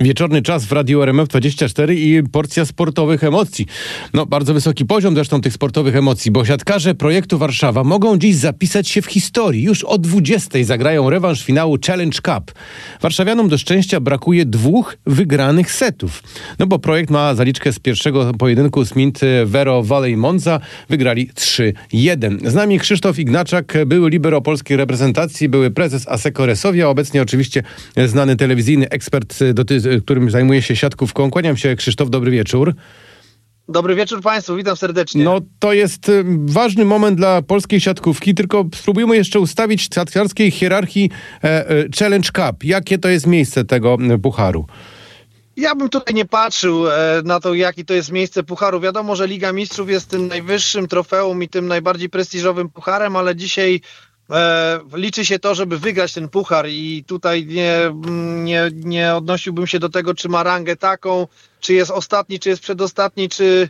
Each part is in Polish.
Wieczorny czas w Radiu RMF24 i porcja sportowych emocji. No, bardzo wysoki poziom zresztą tych sportowych emocji, bo siatkarze projektu Warszawa mogą dziś zapisać się w historii. Już o 20 zagrają rewanż finału Challenge Cup. Warszawianom do szczęścia brakuje dwóch wygranych setów. No bo projekt ma zaliczkę z pierwszego pojedynku z Mint Vero Valley Monza. Wygrali 3-1. Z nami Krzysztof Ignaczak, były libero polskiej reprezentacji, były prezes Aseko Resowia, obecnie oczywiście znany telewizyjny ekspert dotyczący którym zajmuje się siatkówką. Kłaniam się, Krzysztof, dobry wieczór. Dobry wieczór Państwu, witam serdecznie. No to jest y, ważny moment dla polskiej siatkówki, tylko spróbujmy jeszcze ustawić w siatkarskiej hierarchii e, e, Challenge Cup. Jakie to jest miejsce tego pucharu? Ja bym tutaj nie patrzył e, na to, jakie to jest miejsce pucharu. Wiadomo, że Liga Mistrzów jest tym najwyższym trofeum i tym najbardziej prestiżowym pucharem, ale dzisiaj liczy się to, żeby wygrać ten puchar i tutaj nie, nie, nie odnosiłbym się do tego, czy ma rangę taką, czy jest ostatni, czy jest przedostatni, czy,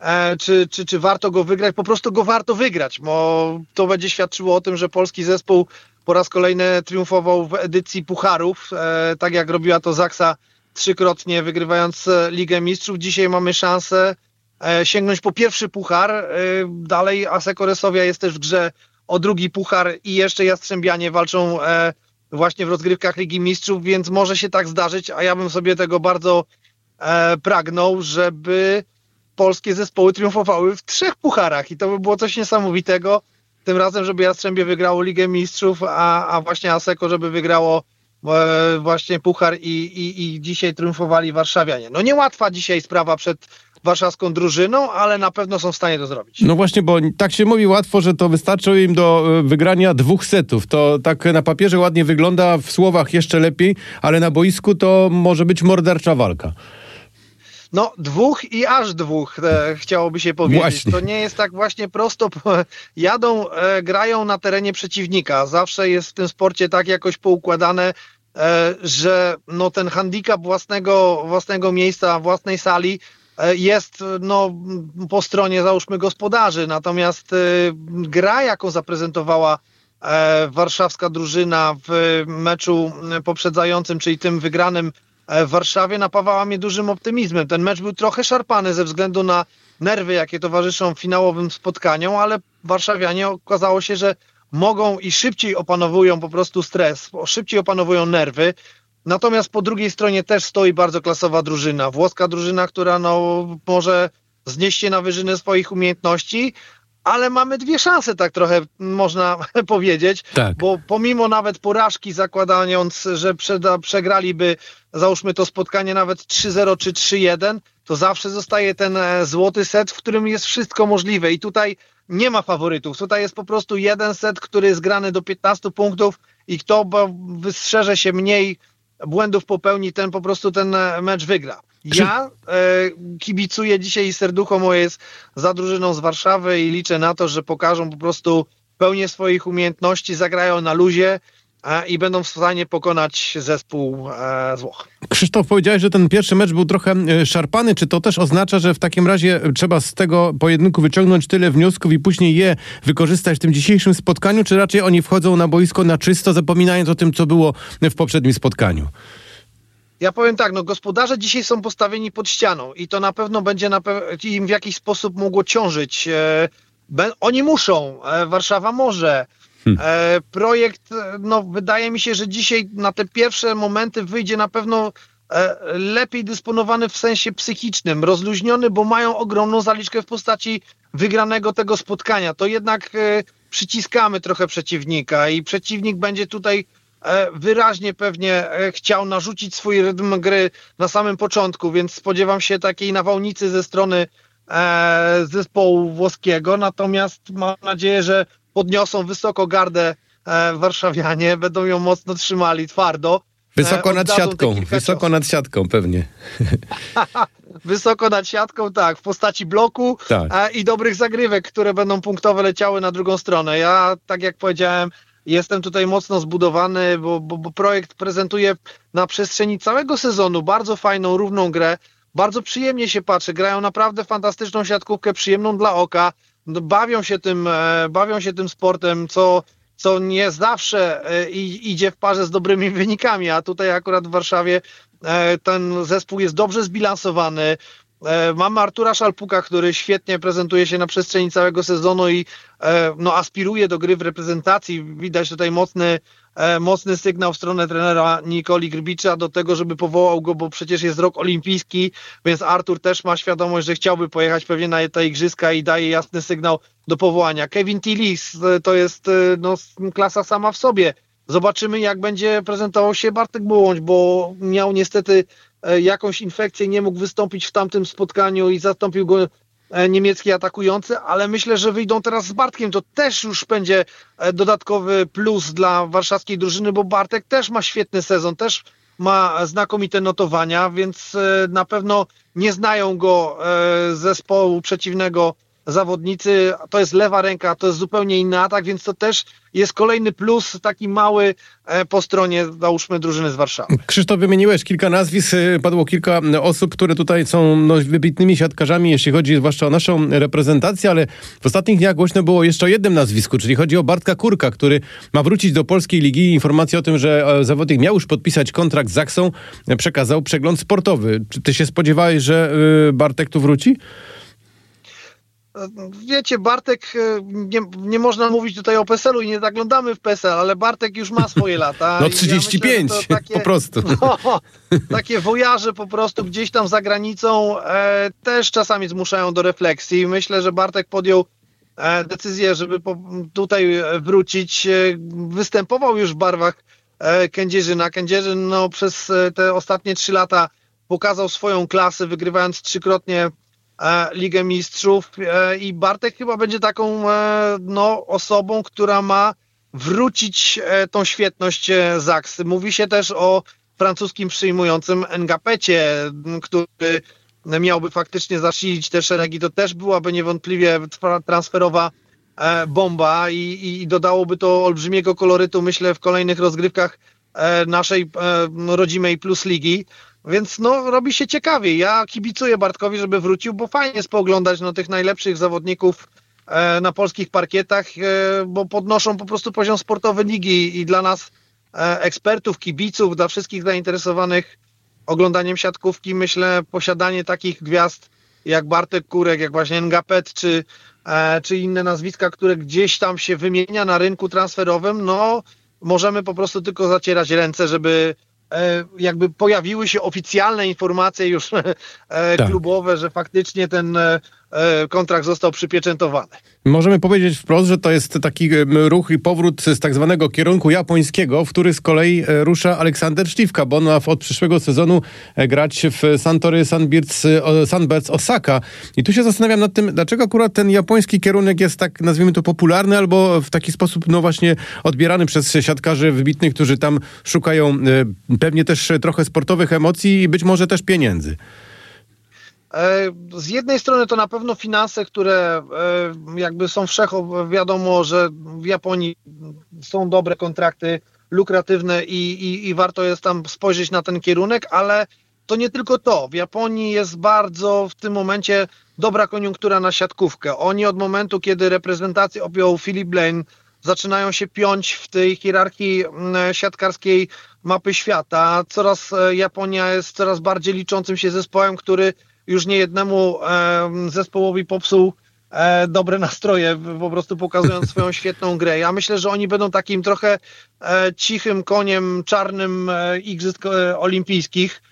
e, czy, czy, czy warto go wygrać. Po prostu go warto wygrać, bo to będzie świadczyło o tym, że polski zespół po raz kolejny triumfował w edycji pucharów, e, tak jak robiła to Zaksa trzykrotnie, wygrywając Ligę Mistrzów. Dzisiaj mamy szansę sięgnąć po pierwszy puchar. Dalej Aseko Resowia jest też w grze o drugi puchar i jeszcze Jastrzębianie walczą e, właśnie w rozgrywkach Ligi Mistrzów, więc może się tak zdarzyć, a ja bym sobie tego bardzo e, pragnął, żeby polskie zespoły triumfowały w trzech pucharach i to by było coś niesamowitego. Tym razem, żeby Jastrzębie wygrało Ligę Mistrzów, a, a właśnie Aseko, żeby wygrało e, właśnie puchar i, i, i dzisiaj triumfowali warszawianie. No niełatwa dzisiaj sprawa przed warszawską drużyną, ale na pewno są w stanie to zrobić. No właśnie, bo tak się mówi łatwo, że to wystarczy im do e, wygrania dwóch setów. To tak na papierze ładnie wygląda, w słowach jeszcze lepiej, ale na boisku to może być mordercza walka. No, dwóch i aż dwóch, e, chciałoby się powiedzieć. Właśnie. To nie jest tak właśnie prosto. Jadą, e, grają na terenie przeciwnika. Zawsze jest w tym sporcie tak jakoś poukładane, e, że no, ten handicap własnego, własnego miejsca, własnej sali jest no, po stronie załóżmy gospodarzy, natomiast e, gra, jaką zaprezentowała e, warszawska drużyna w meczu poprzedzającym, czyli tym wygranym w Warszawie, napawała mnie dużym optymizmem. Ten mecz był trochę szarpany ze względu na nerwy, jakie towarzyszą finałowym spotkaniom, ale warszawianie okazało się, że mogą i szybciej opanowują po prostu stres, szybciej opanowują nerwy. Natomiast po drugiej stronie też stoi bardzo klasowa drużyna. Włoska drużyna, która no, może znieść się na wyżyny swoich umiejętności, ale mamy dwie szanse, tak trochę można powiedzieć, tak. bo pomimo nawet porażki, zakładając, że przeda, przegraliby, załóżmy to spotkanie nawet 3-0 czy 3-1, to zawsze zostaje ten e, złoty set, w którym jest wszystko możliwe i tutaj nie ma faworytów. Tutaj jest po prostu jeden set, który jest grany do 15 punktów i kto wystrzeże się mniej błędów popełni, ten po prostu ten e, mecz wygra. Ja e, kibicuję dzisiaj i serducho moje jest za drużyną z Warszawy i liczę na to, że pokażą po prostu pełnię swoich umiejętności, zagrają na luzie, i będą w stanie pokonać zespół e, z Włoch. Krzysztof, powiedziałeś, że ten pierwszy mecz był trochę e, szarpany. Czy to też oznacza, że w takim razie trzeba z tego pojedynku wyciągnąć tyle wniosków i później je wykorzystać w tym dzisiejszym spotkaniu, czy raczej oni wchodzą na boisko na czysto, zapominając o tym, co było w poprzednim spotkaniu? Ja powiem tak, no gospodarze dzisiaj są postawieni pod ścianą i to na pewno będzie na pe im w jakiś sposób mogło ciążyć. E, oni muszą, Warszawa może, Hmm. E, projekt, no wydaje mi się, że dzisiaj na te pierwsze momenty wyjdzie na pewno e, lepiej dysponowany w sensie psychicznym, rozluźniony, bo mają ogromną zaliczkę w postaci wygranego tego spotkania. To jednak e, przyciskamy trochę przeciwnika i przeciwnik będzie tutaj wyraźnie pewnie chciał narzucić swój rytm gry na samym początku, więc spodziewam się takiej nawałnicy ze strony zespołu włoskiego, natomiast mam nadzieję, że podniosą wysoko gardę e, warszawianie, będą ją mocno trzymali, twardo. Wysoko e, nad siatką, wysoko nad siatką pewnie. wysoko nad siatką, tak, w postaci bloku tak. E, i dobrych zagrywek, które będą punktowe leciały na drugą stronę. Ja, tak jak powiedziałem, jestem tutaj mocno zbudowany, bo, bo, bo projekt prezentuje na przestrzeni całego sezonu bardzo fajną, równą grę. Bardzo przyjemnie się patrzy, grają naprawdę fantastyczną siatkówkę, przyjemną dla oka. No, bawią się tym, e, bawią się tym sportem, co, co nie zawsze e, idzie w parze z dobrymi wynikami, a tutaj akurat w Warszawie e, ten zespół jest dobrze zbilansowany. Mamy Artura Szalpuka, który świetnie prezentuje się na przestrzeni całego sezonu i no, aspiruje do gry w reprezentacji. Widać tutaj mocny mocny sygnał w stronę trenera Nikoli Grbicza do tego, żeby powołał go, bo przecież jest rok olimpijski, więc Artur też ma świadomość, że chciałby pojechać pewnie na te igrzyska i daje jasny sygnał do powołania. Kevin Tillis to jest e, no, klasa sama w sobie. Zobaczymy, jak będzie prezentował się Bartek Bułądź, bo miał niestety e, jakąś infekcję, nie mógł wystąpić w tamtym spotkaniu i zastąpił go E, niemiecki atakujący, ale myślę, że wyjdą teraz z Bartkiem. To też już będzie e, dodatkowy plus dla warszawskiej drużyny, bo Bartek też ma świetny sezon, też ma znakomite notowania, więc e, na pewno nie znają go zespołu przeciwnego zawodnicy. To jest lewa ręka, to jest zupełnie inny atak, więc to też jest kolejny plus, taki mały e, po stronie, załóżmy, drużyny z Warszawy. Krzysztof, wymieniłeś kilka nazwisk, e, padło kilka osób, które tutaj są no, wybitnymi siatkarzami, jeśli chodzi zwłaszcza o naszą reprezentację, ale w ostatnich dniach głośno było jeszcze o jednym nazwisku, czyli chodzi o Bartka Kurka, który ma wrócić do polskiej ligi. Informacja o tym, że e, zawodnik miał już podpisać kontrakt z Zaksą, przekazał przegląd sportowy. Czy ty się spodziewałeś, że Bartek tu wróci? Wiecie, Bartek, e, nie, nie można mówić tutaj o PESEL-u i nie zaglądamy w PESEL, ale Bartek już ma swoje lata. No 35, ja myślę, takie, po prostu. No, takie wojaże po prostu gdzieś tam za granicą e, też czasami zmuszają do refleksji. Myślę, że Bartek podjął e, decyzję, żeby po, tutaj wrócić. E, występował już w barwach e, Kędzierzyna. Kędzierzyn no, przez e, te ostatnie trzy lata pokazał swoją klasę, wygrywając trzykrotnie Ligę Mistrzów e, i Bartek chyba będzie taką e, no, osobą, która ma wrócić tą świetność Zaksy. Mówi się też o francuskim przyjmującym Ngapecie, który miałby faktycznie zasilić te szeregi. To też byłaby niewątpliwie transferowa bomba i, i dodałoby to olbrzymiego kolorytu, myślę, w kolejnych rozgrywkach naszej rodzimej Plus Ligi. Więc no, robi się ciekawie. Ja kibicuję Bartkowi, żeby wrócił, bo fajnie jest pooglądać no, tych najlepszych zawodników e, na polskich parkietach, e, bo podnoszą po prostu poziom sportowy ligi i dla nas e, ekspertów, kibiców, dla wszystkich zainteresowanych oglądaniem siatkówki, myślę, posiadanie takich gwiazd jak Bartek Kurek, jak właśnie Ngapet, czy, e, czy inne nazwiska, które gdzieś tam się wymienia na rynku transferowym, no możemy po prostu tylko zacierać ręce, żeby E, jakby pojawiły się oficjalne informacje już e, tak. klubowe, że faktycznie ten e, kontrakt został przypieczętowany. Możemy powiedzieć wprost, że to jest taki ruch i powrót z tak zwanego kierunku japońskiego, w który z kolei rusza Aleksander Szliwka, bo on ma od przyszłego sezonu grać w Santory Sunbirds Osaka. I tu się zastanawiam nad tym, dlaczego akurat ten japoński kierunek jest tak, nazwijmy to, popularny, albo w taki sposób, no właśnie, odbierany przez siatkarzy wybitnych, którzy tam szukają pewnie też trochę sportowych emocji i być może też pieniędzy. E, z jednej strony to na pewno finanse, które e, jakby są wszecho, wiadomo, że w Japonii są dobre kontrakty, lukratywne i, i, i warto jest tam spojrzeć na ten kierunek, ale to nie tylko to. W Japonii jest bardzo w tym momencie dobra koniunktura na siatkówkę. Oni od momentu, kiedy reprezentację objął Philip Blaine, zaczynają się piąć w tej hierarchii siatkarskiej mapy świata. Coraz e, Japonia jest coraz bardziej liczącym się zespołem, który już nie jednemu zespołowi popsuł e, dobre nastroje, po prostu pokazując swoją świetną grę. Ja myślę, że oni będą takim trochę e, cichym koniem czarnym Igrzysk Olimpijskich,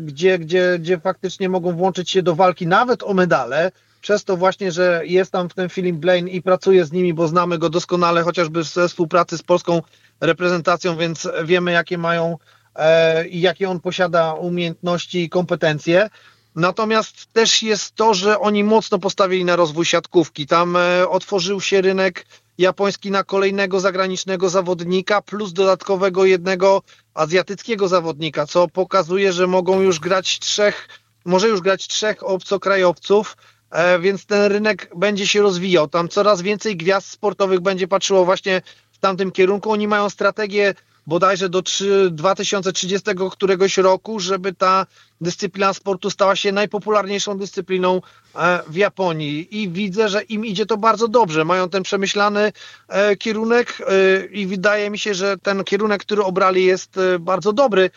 gdzie, gdzie, gdzie faktycznie mogą włączyć się do walki nawet o medale przez to właśnie, że jest tam w tym Philip Blaine i pracuje z nimi, bo znamy go doskonale, chociażby ze współpracy z polską reprezentacją, więc wiemy, jakie mają e, i jakie on posiada umiejętności i kompetencje. Natomiast też jest to, że oni mocno postawili na rozwój siatkówki. Tam e, otworzył się rynek japoński na kolejnego zagranicznego zawodnika, plus dodatkowego jednego azjatyckiego zawodnika, co pokazuje, że mogą już grać trzech, może już grać trzech obcokrajowców, E, więc ten rynek będzie się rozwijał. Tam coraz więcej gwiazd sportowych będzie patrzyło właśnie w tamtym kierunku. Oni mają strategię bodajże do 3, 2030 któregoś roku, żeby ta dyscyplina sportu stała się najpopularniejszą dyscypliną e, w Japonii. I widzę, że im idzie to bardzo dobrze. Mają ten przemyślany e, kierunek e, i wydaje mi się, że ten kierunek, który obrali jest bardzo dobry,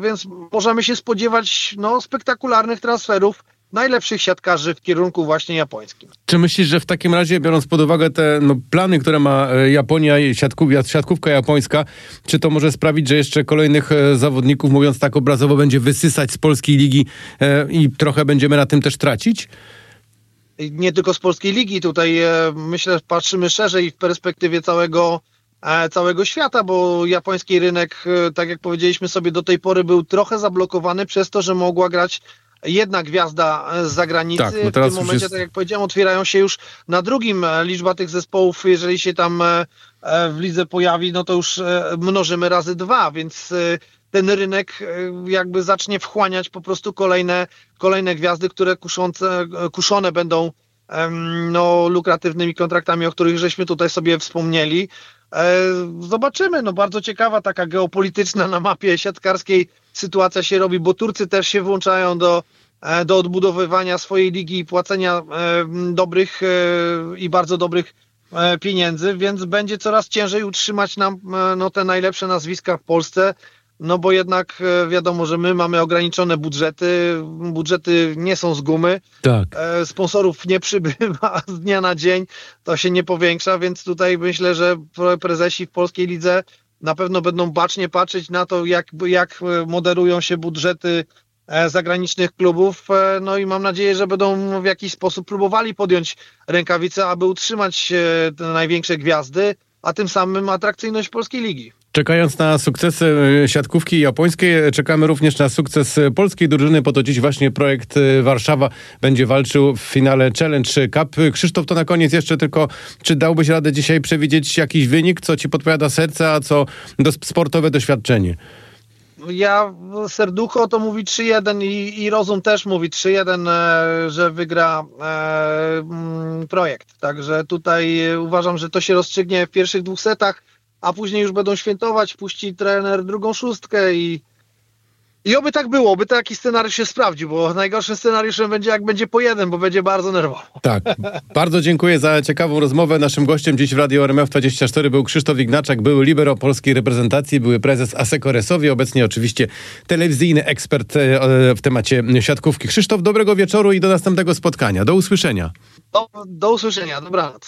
więc możemy się spodziewać no, spektakularnych transferów najlepszych siatkarzy w kierunku właśnie japońskim. Czy myślisz, że w takim razie, biorąc pod uwagę te no, plany, które ma e, Japonia i siatków, siatkówka japońska, czy to może sprawić, że jeszcze kolejnych e, zawodników, mówiąc tak obrazowo, będzie wysysać z polskiej ligi e, i trochę będziemy na tym też tracić? Nie tylko z polskiej ligi, tutaj myślę, patrzymy szerzej w perspektywie całego, całego świata, bo japoński rynek, tak jak powiedzieliśmy sobie do tej pory, był trochę zablokowany przez to, że mogła grać jedna gwiazda z zagranicy. Tak, no w tym momencie, jest- tak jak powiedziałem, otwierają się już na drugim e, liczba tych zespołów, jeżeli się tam e, e, w lidze pojawi, no to już mnożymy razy dwa, więc ten rynek jakby zacznie wchłaniać po prostu kolejne, kolejne gwiazdy, które kuszące, kuszone będą no, lukratywnymi kontraktami, o których żeśmy tutaj sobie wspomnieli. E, Zobaczymy, no bardzo ciekawa taka geopolityczna na mapie siatkarskiej sytuacja się robi, bo Turcy też się włączają do, e, do odbudowywania swojej ligi i płacenia e, dobrych i bardzo dobrych pieniędzy, więc będzie coraz ciężej utrzymać nam no, te najlepsze nazwiska w Polsce, no bo jednak e, wiadomo, że my mamy ograniczone budżety, budżety nie są z gumy, Tak. e, sponsorów nie przybywa z dnia na dzień, to się nie powiększa, więc tutaj myślę, że pre- prezesi w polskiej lidze na pewno będą bacznie patrzeć na to, jak, jak e, moderują się budżety zagranicznych klubów, no i mam nadzieję, że będą w jakiś sposób próbowali podjąć rękawice, aby utrzymać te największe gwiazdy, a tym samym atrakcyjność polskiej ligi. Czekając na sukcesy e, siatkówki japońskiej, czekamy również na sukces e, polskiej drużyny, po to dziś właśnie projekt e, Warszawa będzie walczył w finale Challenge Cup. Krzysztof, to na koniec jeszcze tylko, czy dałbyś radę dzisiaj przewidzieć jakiś wynik, co ci podpowiada serce, a co do sportowe doświadczenie? Ja serducho to mówi 3-1 i, i rozum też mówi 3-1, e, że wygra e, mm, projekt. Także tutaj uważam, że to się rozstrzygnie w pierwszych dwóch setach, a później już będą świętować, puści trener drugą szóstkę i i oby tak było, oby taki scenariusz się sprawdził, bo najgorszym scenariuszem będzie jak będzie po jeden, bo będzie bardzo nerwowo. Tak. Bardzo dziękuję za ciekawą rozmowę. Naszym gościem dziś w Radio RMF24 był Krzysztof Ignaczak, były libero polskiej reprezentacji, były prezes ASECO Resowi, obecnie oczywiście telewizyjny ekspert e, w temacie siatkówki. Krzysztof, dobrego wieczoru i do następnego spotkania. Do usłyszenia. Do, do usłyszenia, dobranoc.